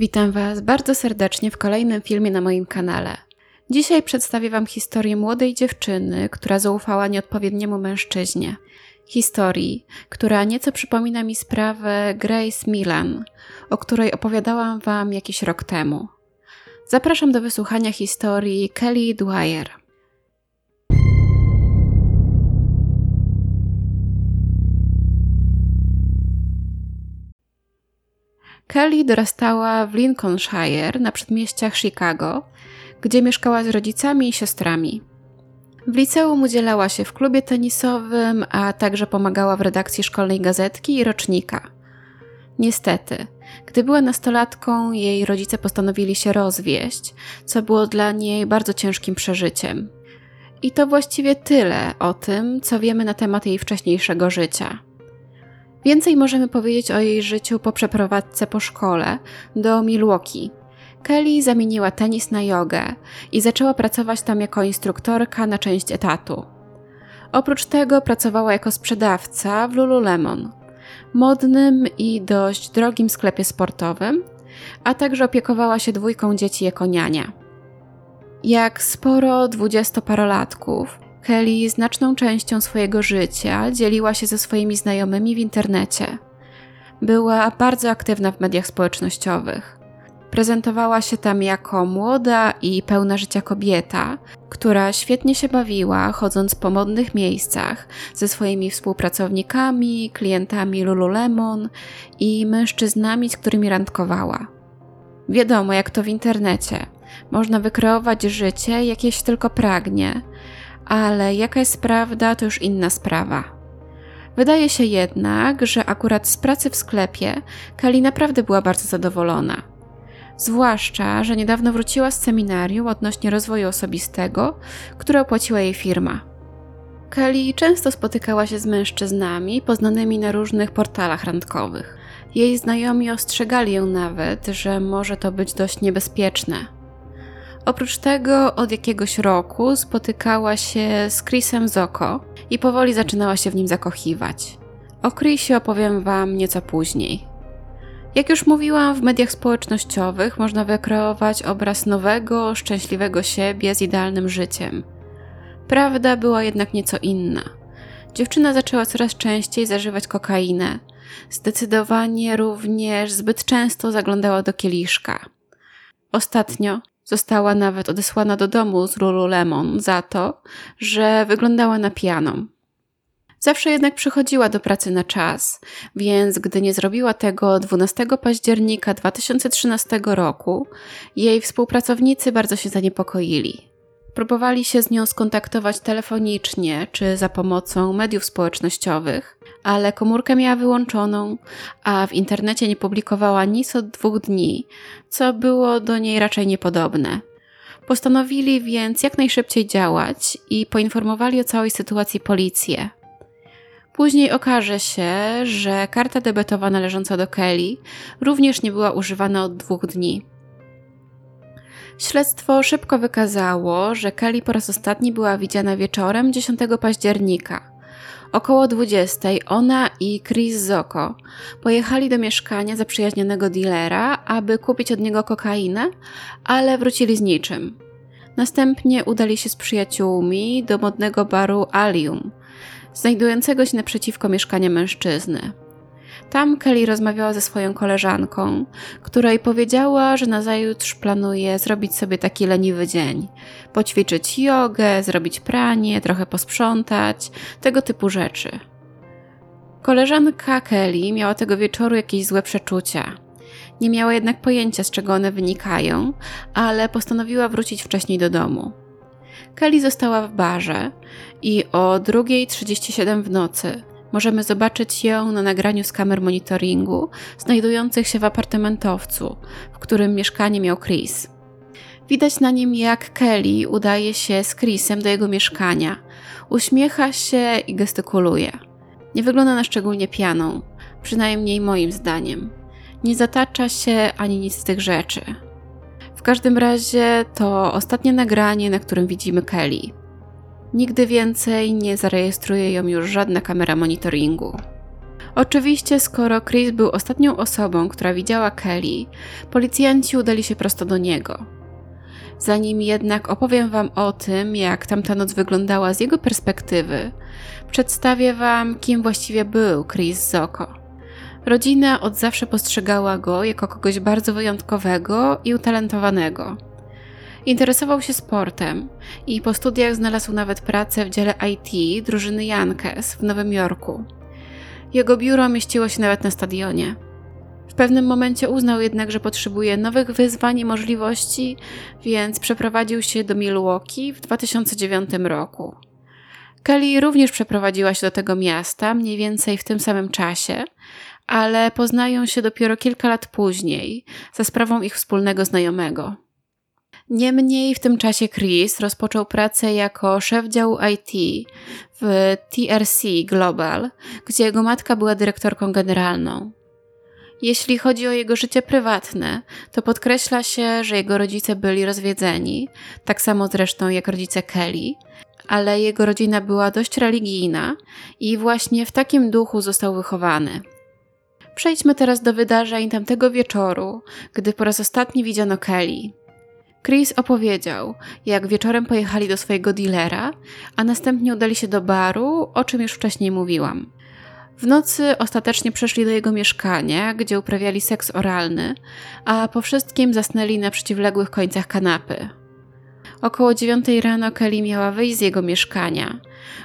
Witam Was bardzo serdecznie w kolejnym filmie na moim kanale. Dzisiaj przedstawię Wam historię młodej dziewczyny, która zaufała nieodpowiedniemu mężczyźnie. Historii, która nieco przypomina mi sprawę Grace Milan, o której opowiadałam Wam jakiś rok temu. Zapraszam do wysłuchania historii Kelly Dwyer. Kelly dorastała w Lincolnshire na przedmieściach Chicago, gdzie mieszkała z rodzicami i siostrami. W liceum udzielała się w klubie tenisowym, a także pomagała w redakcji szkolnej gazetki i rocznika. Niestety, gdy była nastolatką, jej rodzice postanowili się rozwieść, co było dla niej bardzo ciężkim przeżyciem. I to właściwie tyle o tym, co wiemy na temat jej wcześniejszego życia. Więcej możemy powiedzieć o jej życiu po przeprowadzce po szkole do Milwaukee. Kelly zamieniła tenis na jogę i zaczęła pracować tam jako instruktorka na część etatu. Oprócz tego pracowała jako sprzedawca w Lululemon, modnym i dość drogim sklepie sportowym, a także opiekowała się dwójką dzieci jako niania. Jak sporo dwudziestoparolatków, Kelly znaczną częścią swojego życia dzieliła się ze swoimi znajomymi w internecie. Była bardzo aktywna w mediach społecznościowych. Prezentowała się tam jako młoda i pełna życia kobieta, która świetnie się bawiła, chodząc po modnych miejscach ze swoimi współpracownikami, klientami Lululemon i mężczyznami, z którymi randkowała. Wiadomo, jak to w internecie. Można wykreować życie, jakieś tylko pragnie, ale jaka jest prawda, to już inna sprawa. Wydaje się jednak, że akurat z pracy w sklepie Kali naprawdę była bardzo zadowolona. Zwłaszcza, że niedawno wróciła z seminarium odnośnie rozwoju osobistego, które opłaciła jej firma. Kelly często spotykała się z mężczyznami poznanymi na różnych portalach randkowych. Jej znajomi ostrzegali ją nawet, że może to być dość niebezpieczne. Oprócz tego od jakiegoś roku spotykała się z Chrisem Zoko i powoli zaczynała się w nim zakochiwać. O Chrisie opowiem Wam nieco później. Jak już mówiłam, w mediach społecznościowych można wykreować obraz nowego, szczęśliwego siebie z idealnym życiem. Prawda była jednak nieco inna. Dziewczyna zaczęła coraz częściej zażywać kokainę. Zdecydowanie również zbyt często zaglądała do kieliszka. Ostatnio została nawet odesłana do domu z Lululemon za to, że wyglądała na pijaną. Zawsze jednak przychodziła do pracy na czas, więc gdy nie zrobiła tego 12 października 2013 roku, jej współpracownicy bardzo się zaniepokoili. Próbowali się z nią skontaktować telefonicznie czy za pomocą mediów społecznościowych, ale komórkę miała wyłączoną, a w internecie nie publikowała nic od dwóch dni, co było do niej raczej niepodobne. Postanowili więc jak najszybciej działać i poinformowali o całej sytuacji policję. Później okaże się, że karta debetowa należąca do Kelly również nie była używana od dwóch dni. Śledztwo szybko wykazało, że Kelly po raz ostatni była widziana wieczorem 10 października. Około 20 ona i Chris Zoko pojechali do mieszkania zaprzyjaźnionego dealera, aby kupić od niego kokainę, ale wrócili z niczym. Następnie udali się z przyjaciółmi do modnego baru Alium, znajdującego się naprzeciwko mieszkania mężczyzny. Tam Kelly rozmawiała ze swoją koleżanką, której powiedziała, że nazajutrz planuje zrobić sobie taki leniwy dzień. Poćwiczyć jogę, zrobić pranie, trochę posprzątać, tego typu rzeczy. Koleżanka Kelly miała tego wieczoru jakieś złe przeczucia. Nie miała jednak pojęcia, z czego one wynikają, ale postanowiła wrócić wcześniej do domu. Kelly została w barze i o 2.37 w nocy możemy zobaczyć ją na nagraniu z kamer monitoringu znajdujących się w apartamentowcu, w którym mieszkanie miał Chris. Widać na nim, jak Kelly udaje się z Chrisem do jego mieszkania. Uśmiecha się i gestykuluje. Nie wygląda na szczególnie pianą, przynajmniej moim zdaniem. Nie zatacza się ani nic z tych rzeczy. W każdym razie to ostatnie nagranie, na którym widzimy Kelly. Nigdy więcej nie zarejestruje ją już żadna kamera monitoringu. Oczywiście, skoro Chris był ostatnią osobą, która widziała Kelly, policjanci udali się prosto do niego. Zanim jednak opowiem Wam o tym, jak tamta noc wyglądała z jego perspektywy, przedstawię Wam, kim właściwie był Chris Zoko. Rodzina od zawsze postrzegała go jako kogoś bardzo wyjątkowego i utalentowanego. Interesował się sportem i po studiach znalazł nawet pracę w dziale IT drużyny Yankes w Nowym Jorku. Jego biuro mieściło się nawet na stadionie. W pewnym momencie uznał jednak, że potrzebuje nowych wyzwań i możliwości, więc przeprowadził się do Milwaukee w 2009 roku. Kelly również przeprowadziła się do tego miasta mniej więcej w tym samym czasie, ale poznają się dopiero kilka lat później za sprawą ich wspólnego znajomego. Niemniej w tym czasie Chris rozpoczął pracę jako szef działu IT w TRC Global, gdzie jego matka była dyrektorką generalną. Jeśli chodzi o jego życie prywatne, to podkreśla się, że jego rodzice byli rozwiedzeni, tak samo zresztą jak rodzice Kelly, ale jego rodzina była dość religijna i właśnie w takim duchu został wychowany. Przejdźmy teraz do wydarzeń tamtego wieczoru, gdy po raz ostatni widziano Kelly. Chris opowiedział, jak wieczorem pojechali do swojego dealera, a następnie udali się do baru, o czym już wcześniej mówiłam. W nocy ostatecznie przeszli do jego mieszkania, gdzie uprawiali seks oralny, a po wszystkim zasnęli na przeciwległych końcach kanapy. Około dziewiątej rano Kelly miała wyjść z jego mieszkania.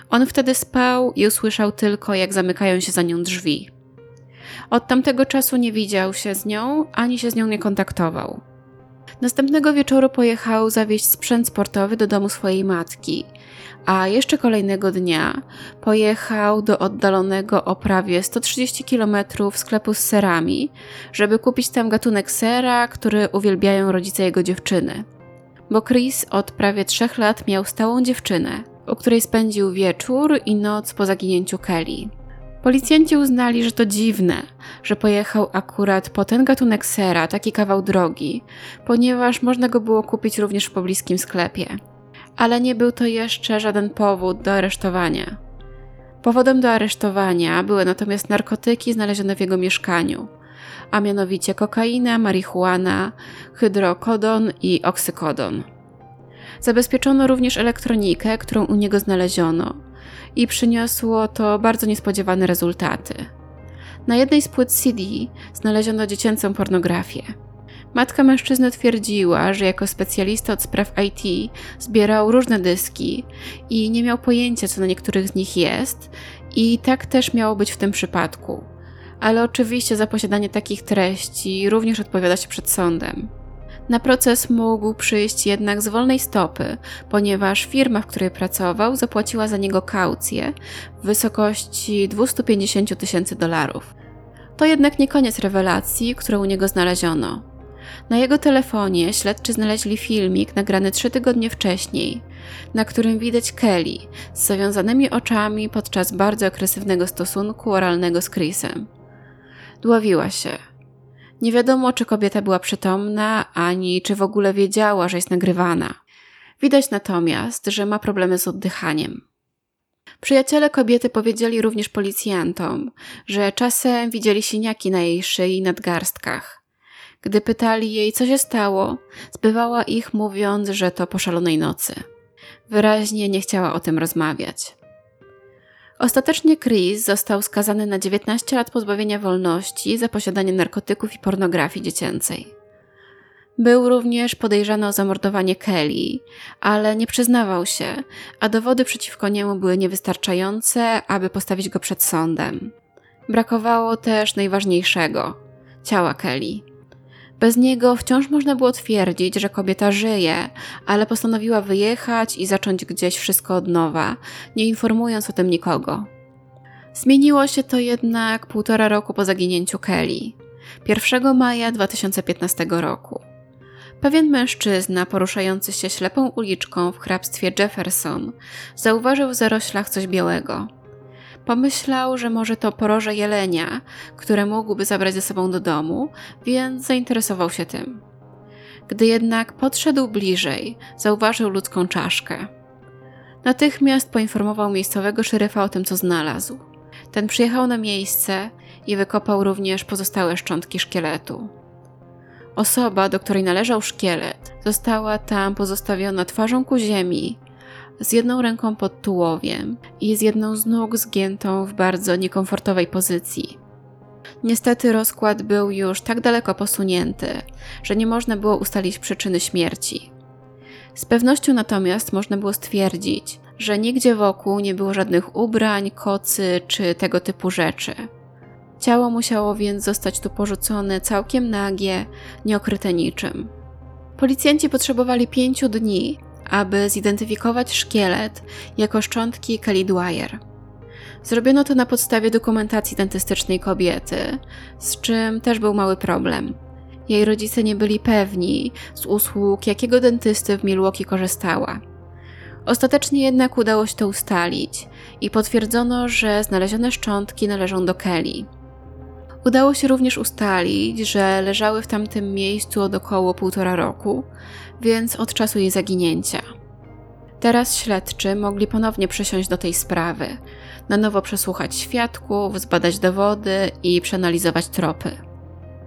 On wtedy spał i usłyszał tylko, jak zamykają się za nią drzwi. Od tamtego czasu nie widział się z nią, ani się z nią nie kontaktował. Następnego wieczoru pojechał zawieźć sprzęt sportowy do domu swojej matki, a jeszcze kolejnego dnia pojechał do oddalonego o prawie 130 km sklepu z serami, żeby kupić tam gatunek sera, który uwielbiają rodzice jego dziewczyny. Bo Chris od prawie trzech lat miał stałą dziewczynę, u której spędził wieczór i noc po zaginięciu Kelly. Policjanci uznali, że to dziwne, że pojechał akurat po ten gatunek sera, taki kawał drogi, ponieważ można go było kupić również w pobliskim sklepie. Ale nie był to jeszcze żaden powód do aresztowania. Powodem do aresztowania były natomiast narkotyki znalezione w jego mieszkaniu, a mianowicie kokaina, marihuana, hydrokodon i oksykodon. Zabezpieczono również elektronikę, którą u niego znaleziono, i przyniosło to bardzo niespodziewane rezultaty. Na jednej z płyt CD znaleziono dziecięcą pornografię. Matka mężczyzny twierdziła, że jako specjalista od spraw IT zbierał różne dyski i nie miał pojęcia, co na niektórych z nich jest, i tak też miało być w tym przypadku. Ale oczywiście za posiadanie takich treści również odpowiada się przed sądem. Na proces mógł przyjść jednak z wolnej stopy, ponieważ firma, w której pracował, zapłaciła za niego kaucję w wysokości 250 tysięcy dolarów. To jednak nie koniec rewelacji, którą u niego znaleziono. Na jego telefonie śledczy znaleźli filmik nagrany trzy tygodnie wcześniej, na którym widać Kelly z zawiązanymi oczami podczas bardzo agresywnego stosunku oralnego z Chrisem. Dławiła się – nie wiadomo, czy kobieta była przytomna, ani czy w ogóle wiedziała, że jest nagrywana. Widać natomiast, że ma problemy z oddychaniem. Przyjaciele kobiety powiedzieli również policjantom, że czasem widzieli siniaki na jej szyi i nadgarstkach. Gdy pytali jej, co się stało, zbywała ich mówiąc, że to po szalonej nocy. Wyraźnie nie chciała o tym rozmawiać. Ostatecznie Chris został skazany na 19 lat pozbawienia wolności za posiadanie narkotyków i pornografii dziecięcej. Był również podejrzany o zamordowanie Kelly, ale nie przyznawał się, a dowody przeciwko niemu były niewystarczające, aby postawić go przed sądem. Brakowało też najważniejszego ciała Kelly. Bez niego wciąż można było twierdzić, że kobieta żyje, ale postanowiła wyjechać i zacząć gdzieś wszystko od nowa, nie informując o tym nikogo. Zmieniło się to jednak półtora roku po zaginięciu Kelly, 1 maja 2015 roku. Pewien mężczyzna poruszający się ślepą uliczką w hrabstwie Jefferson zauważył w zaroślach coś białego. Pomyślał, że może to poroże jelenia, które mógłby zabrać ze sobą do domu, więc zainteresował się tym. Gdy jednak podszedł bliżej, zauważył ludzką czaszkę. Natychmiast poinformował miejscowego szeryfa o tym, co znalazł. Ten przyjechał na miejsce i wykopał również pozostałe szczątki szkieletu. Osoba, do której należał szkielet, została tam pozostawiona twarzą ku ziemi, z jedną ręką pod tułowiem i z jedną z nóg zgiętą w bardzo niekomfortowej pozycji. Niestety rozkład był już tak daleko posunięty, że nie można było ustalić przyczyny śmierci. Z pewnością natomiast można było stwierdzić, że nigdzie wokół nie było żadnych ubrań, kocy czy tego typu rzeczy. Ciało musiało więc zostać tu porzucone całkiem nagie, nieokryte niczym. Policjanci potrzebowali pięciu dni, aby zidentyfikować szkielet jako szczątki Kelly Dwyer. Zrobiono to na podstawie dokumentacji dentystycznej kobiety, z czym też był mały problem. Jej rodzice nie byli pewni z usług, jakiego dentysty w Milwaukee korzystała. Ostatecznie jednak udało się to ustalić i potwierdzono, że znalezione szczątki należą do Kelly. Udało się również ustalić, że leżały w tamtym miejscu od około półtora roku, więc od czasu jej zaginięcia. Teraz śledczy mogli ponownie przysiąść do tej sprawy, na nowo przesłuchać świadków, zbadać dowody i przeanalizować tropy.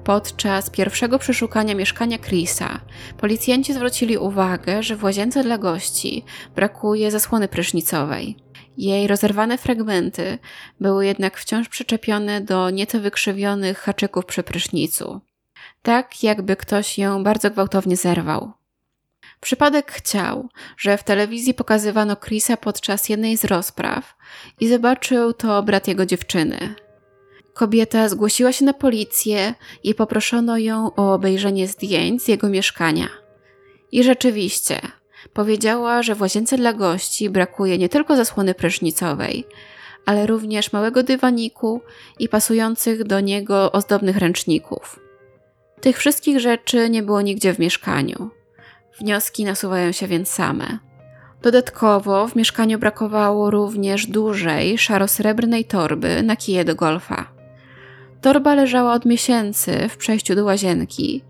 Podczas pierwszego przeszukania mieszkania Chrisa, policjanci zwrócili uwagę, że w łazience dla gości brakuje zasłony prysznicowej. Jej rozerwane fragmenty były jednak wciąż przyczepione do nieco wykrzywionych haczyków przy prysznicu. Tak, jakby ktoś ją bardzo gwałtownie zerwał. Przypadek chciał, że w telewizji pokazywano Chrisa podczas jednej z rozpraw i zobaczył to brat jego dziewczyny. Kobieta zgłosiła się na policję i poproszono ją o obejrzenie zdjęć z jego mieszkania. I rzeczywiście, powiedziała, że w łazience dla gości brakuje nie tylko zasłony prysznicowej, ale również małego dywaniku i pasujących do niego ozdobnych ręczników. Tych wszystkich rzeczy nie było nigdzie w mieszkaniu. Wnioski nasuwają się więc same. Dodatkowo w mieszkaniu brakowało również dużej, szaro-srebrnej torby na kije do golfa. Torba leżała od miesięcy w przejściu do łazienki,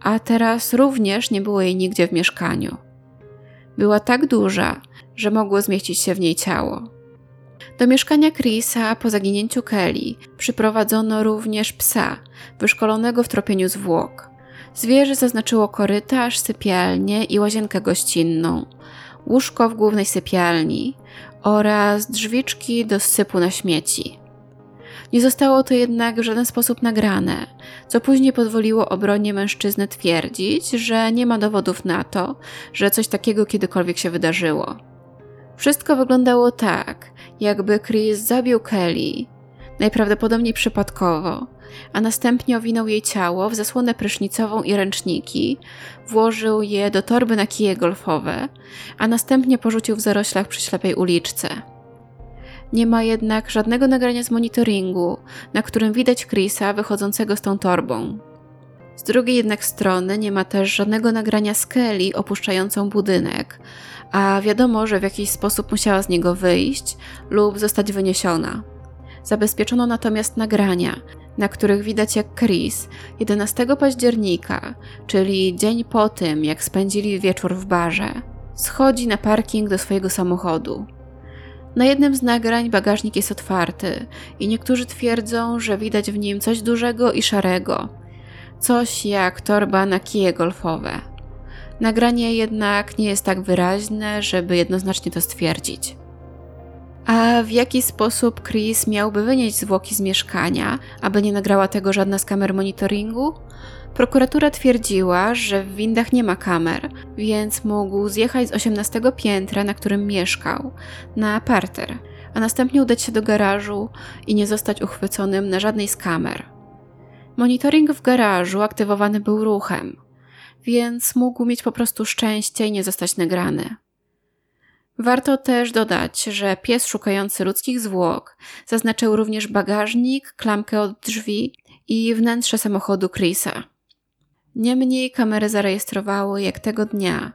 a teraz również nie było jej nigdzie w mieszkaniu. Była tak duża, że mogło zmieścić się w niej ciało. Do mieszkania Chrisa po zaginięciu Kelly przyprowadzono również psa, wyszkolonego w tropieniu zwłok. Zwierzę zaznaczyło korytarz, sypialnię i łazienkę gościnną, łóżko w głównej sypialni oraz drzwiczki do sypu na śmieci. Nie zostało to jednak w żaden sposób nagrane, co później pozwoliło obronie mężczyzny twierdzić, że nie ma dowodów na to, że coś takiego kiedykolwiek się wydarzyło. Wszystko wyglądało tak, jakby Chris zabił Kelly, najprawdopodobniej przypadkowo, a następnie owinął jej ciało w zasłonę prysznicową i ręczniki, włożył je do torby na kije golfowe, a następnie porzucił w zaroślach przy ślepej uliczce. Nie ma jednak żadnego nagrania z monitoringu, na którym widać Chrisa wychodzącego z tą torbą. Z drugiej jednak strony nie ma też żadnego nagrania z Kelly opuszczającą budynek, a wiadomo, że w jakiś sposób musiała z niego wyjść lub zostać wyniesiona. Zabezpieczono natomiast nagrania, na których widać jak Chris 11 października, czyli dzień po tym, jak spędzili wieczór w barze, schodzi na parking do swojego samochodu. Na jednym z nagrań bagażnik jest otwarty i niektórzy twierdzą, że widać w nim coś dużego i szarego. Coś jak torba na kije golfowe. Nagranie jednak nie jest tak wyraźne, żeby jednoznacznie to stwierdzić. A w jaki sposób Chris miałby wynieść zwłoki z mieszkania, aby nie nagrała tego żadna z kamer monitoringu? Prokuratura twierdziła, że w windach nie ma kamer, więc mógł zjechać z 18 piętra, na którym mieszkał, na parter, a następnie udać się do garażu i nie zostać uchwyconym na żadnej z kamer. Monitoring w garażu aktywowany był ruchem, więc mógł mieć po prostu szczęście i nie zostać nagrany. Warto też dodać, że pies szukający ludzkich zwłok zaznaczył również bagażnik, klamkę od drzwi i wnętrze samochodu Chrisa. Niemniej kamery zarejestrowały, jak tego dnia,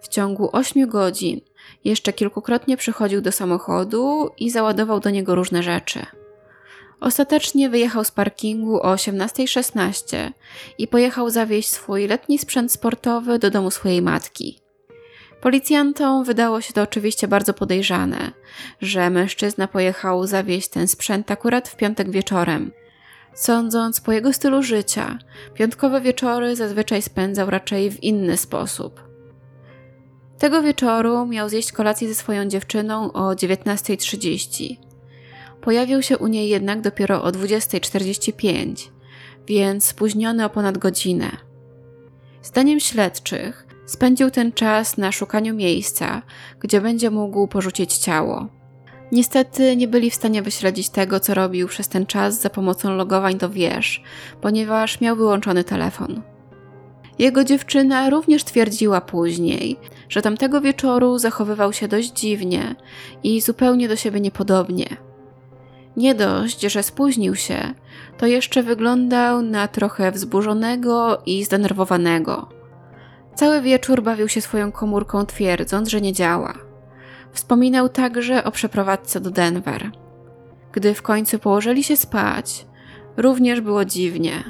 w ciągu 8 godzin, jeszcze kilkukrotnie przychodził do samochodu i załadował do niego różne rzeczy. Ostatecznie wyjechał z parkingu o 18.16 i pojechał zawieźć swój letni sprzęt sportowy do domu swojej matki. Policjantom wydało się to oczywiście bardzo podejrzane, że mężczyzna pojechał zawieźć ten sprzęt akurat w piątek wieczorem. Sądząc po jego stylu życia, piątkowe wieczory zazwyczaj spędzał raczej w inny sposób. Tego wieczoru miał zjeść kolację ze swoją dziewczyną o 19.30. Pojawił się u niej jednak dopiero o 20.45, więc spóźniony o ponad godzinę. Zdaniem śledczych, spędził ten czas na szukaniu miejsca, gdzie będzie mógł porzucić ciało. Niestety nie byli w stanie wyśledzić tego, co robił przez ten czas za pomocą logowań do wież, ponieważ miał wyłączony telefon. Jego dziewczyna również twierdziła później, że tamtego wieczoru zachowywał się dość dziwnie i zupełnie do siebie niepodobnie. Nie dość, że spóźnił się, to jeszcze wyglądał na trochę wzburzonego i zdenerwowanego. Cały wieczór bawił się swoją komórką, twierdząc, że nie działa. Wspominał także o przeprowadzce do Denver. Gdy w końcu położyli się spać, również było dziwnie.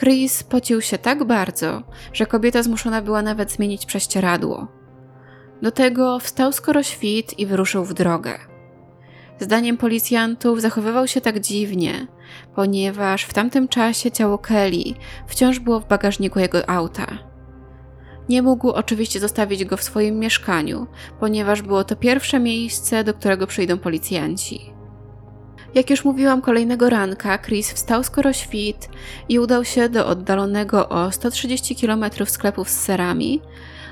Chris pocił się tak bardzo, że kobieta zmuszona była nawet zmienić prześcieradło. Do tego wstał skoro świt i wyruszył w drogę. Zdaniem policjantów zachowywał się tak dziwnie, ponieważ w tamtym czasie ciało Kelly wciąż było w bagażniku jego auta. Nie mógł oczywiście zostawić go w swoim mieszkaniu, ponieważ było to pierwsze miejsce, do którego przyjdą policjanci. Jak już mówiłam, kolejnego ranka Chris wstał skoro świt i udał się do oddalonego o 130 km sklepów z serami,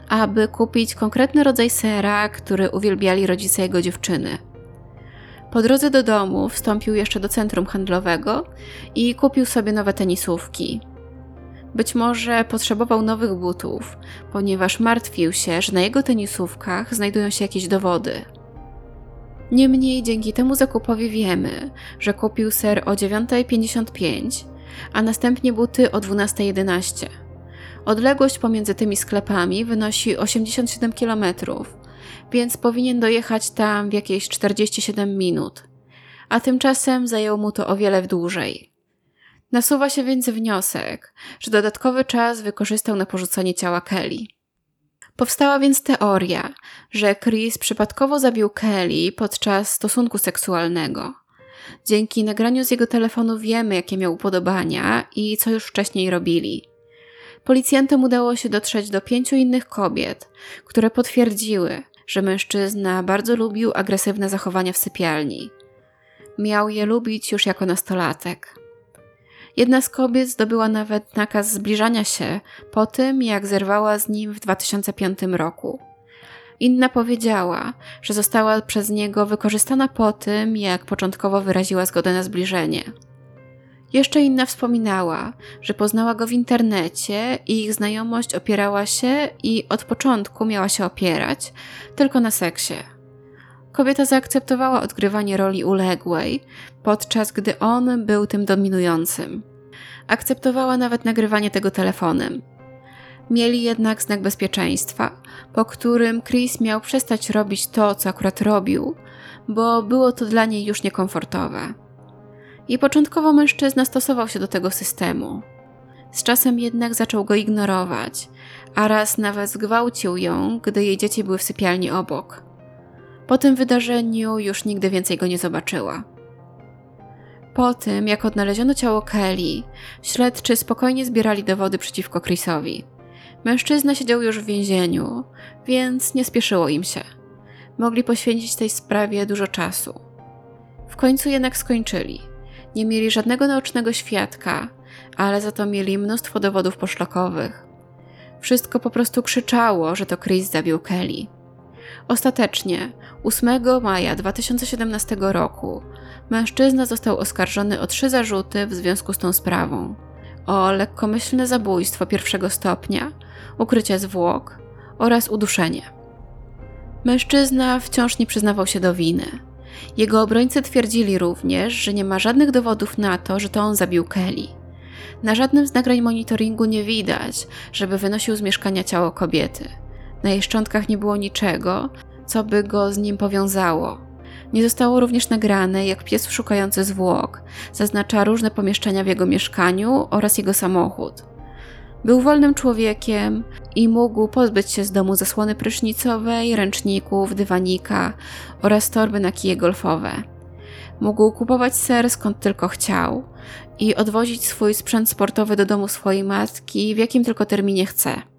aby kupić konkretny rodzaj sera, który uwielbiali rodzice jego dziewczyny. Po drodze do domu wstąpił jeszcze do centrum handlowego i kupił sobie nowe tenisówki. Być może potrzebował nowych butów, ponieważ martwił się, że na jego tenisówkach znajdują się jakieś dowody. Niemniej dzięki temu zakupowi wiemy, że kupił ser o 9.55, a następnie buty o 12.11. Odległość pomiędzy tymi sklepami wynosi 87 km, więc powinien dojechać tam w jakieś 47 minut, a tymczasem zajęło mu to o wiele dłużej. Nasuwa się więc wniosek, że dodatkowy czas wykorzystał na porzucenie ciała Kelly. Powstała więc teoria, że Chris przypadkowo zabił Kelly podczas stosunku seksualnego. Dzięki nagraniu z jego telefonu wiemy, jakie miał upodobania i co już wcześniej robili. Policjantom udało się dotrzeć do pięciu innych kobiet, które potwierdziły, że mężczyzna bardzo lubił agresywne zachowania w sypialni. Miał je lubić już jako nastolatek. Jedna z kobiet zdobyła nawet nakaz zbliżania się po tym, jak zerwała z nim w 2005 roku. Inna powiedziała, że została przez niego wykorzystana po tym, jak początkowo wyraziła zgodę na zbliżenie. Jeszcze inna wspominała, że poznała go w internecie i ich znajomość opierała się i od początku miała się opierać tylko na seksie. Kobieta zaakceptowała odgrywanie roli uległej, podczas gdy on był tym dominującym. Akceptowała nawet nagrywanie tego telefonem. Mieli jednak znak bezpieczeństwa, po którym Chris miał przestać robić to, co akurat robił, bo było to dla niej już niekomfortowe. I początkowo mężczyzna stosował się do tego systemu. Z czasem jednak zaczął go ignorować, a raz nawet zgwałcił ją, gdy jej dzieci były w sypialni obok. Po tym wydarzeniu już nigdy więcej go nie zobaczyła. Po tym, jak odnaleziono ciało Kelly, śledczy spokojnie zbierali dowody przeciwko Chrisowi. Mężczyzna siedział już w więzieniu, więc nie spieszyło im się. Mogli poświęcić tej sprawie dużo czasu. W końcu jednak skończyli. Nie mieli żadnego naocznego świadka, ale za to mieli mnóstwo dowodów poszlakowych. Wszystko po prostu krzyczało, że to Chris zabił Kelly. Ostatecznie, 8 maja 2017 roku, mężczyzna został oskarżony o trzy zarzuty w związku z tą sprawą: o lekkomyślne zabójstwo pierwszego stopnia, ukrycie zwłok oraz uduszenie. Mężczyzna wciąż nie przyznawał się do winy. Jego obrońcy twierdzili również, że nie ma żadnych dowodów na to, że to on zabił Kelly. Na żadnym z nagrań monitoringu nie widać, żeby wynosił z mieszkania ciało kobiety. Na jej szczątkach nie było niczego, co by go z nim powiązało. Nie zostało również nagrane, jak pies szukający zwłok zaznacza różne pomieszczenia w jego mieszkaniu oraz jego samochód. Był wolnym człowiekiem i mógł pozbyć się z domu zasłony prysznicowej, ręczników, dywanika oraz torby na kije golfowe. Mógł kupować ser skąd tylko chciał, i odwozić swój sprzęt sportowy do domu swojej matki w jakim tylko terminie chce.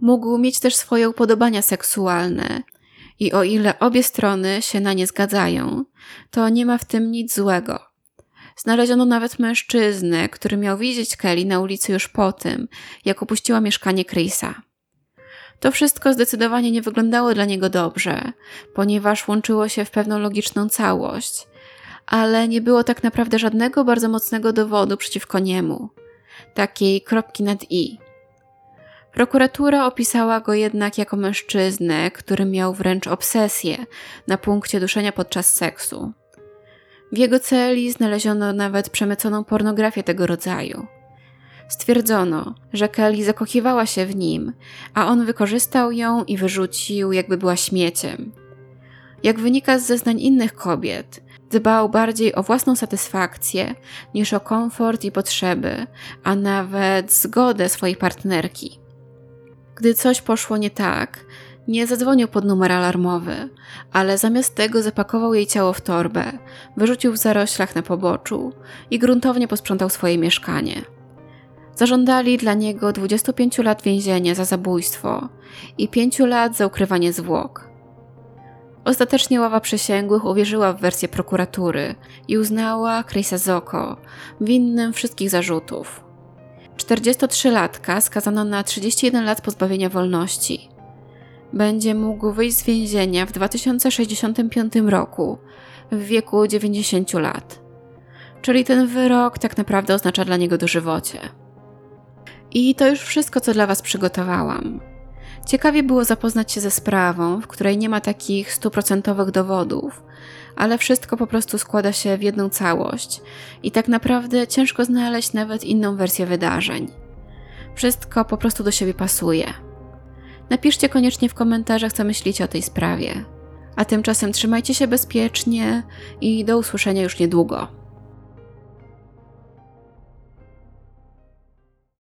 Mógł mieć też swoje upodobania seksualne i o ile obie strony się na nie zgadzają, to nie ma w tym nic złego. Znaleziono nawet mężczyznę, który miał widzieć Kelly na ulicy już po tym, jak opuściła mieszkanie Chrisa. To wszystko zdecydowanie nie wyglądało dla niego dobrze, ponieważ łączyło się w pewną logiczną całość, ale nie było tak naprawdę żadnego bardzo mocnego dowodu przeciwko niemu, takiej kropki nad i. Prokuratura opisała go jednak jako mężczyznę, który miał wręcz obsesję na punkcie duszenia podczas seksu. W jego celi znaleziono nawet przemyconą pornografię tego rodzaju. Stwierdzono, że Kelly zakochiwała się w nim, a on wykorzystał ją i wyrzucił, jakby była śmieciem. Jak wynika z zeznań innych kobiet, dbał bardziej o własną satysfakcję niż o komfort i potrzeby, a nawet zgodę swojej partnerki. Gdy coś poszło nie tak, nie zadzwonił pod numer alarmowy, ale zamiast tego zapakował jej ciało w torbę, wyrzucił w zaroślach na poboczu i gruntownie posprzątał swoje mieszkanie. Zażądali dla niego 25 lat więzienia za zabójstwo i 5 lat za ukrywanie zwłok. Ostatecznie ława przysięgłych uwierzyła w wersję prokuratury i uznała Chrisa Zoko winnym wszystkich zarzutów. 43-latka skazano na 31 lat pozbawienia wolności. Będzie mógł wyjść z więzienia w 2065 roku w wieku 90 lat. Czyli ten wyrok tak naprawdę oznacza dla niego dożywocie. I to już wszystko, co dla Was przygotowałam. Ciekawie było zapoznać się ze sprawą, w której nie ma takich stuprocentowych dowodów, ale wszystko po prostu składa się w jedną całość i tak naprawdę ciężko znaleźć nawet inną wersję wydarzeń. Wszystko po prostu do siebie pasuje. Napiszcie koniecznie w komentarzach, co myślicie o tej sprawie. A tymczasem trzymajcie się bezpiecznie i do usłyszenia już niedługo.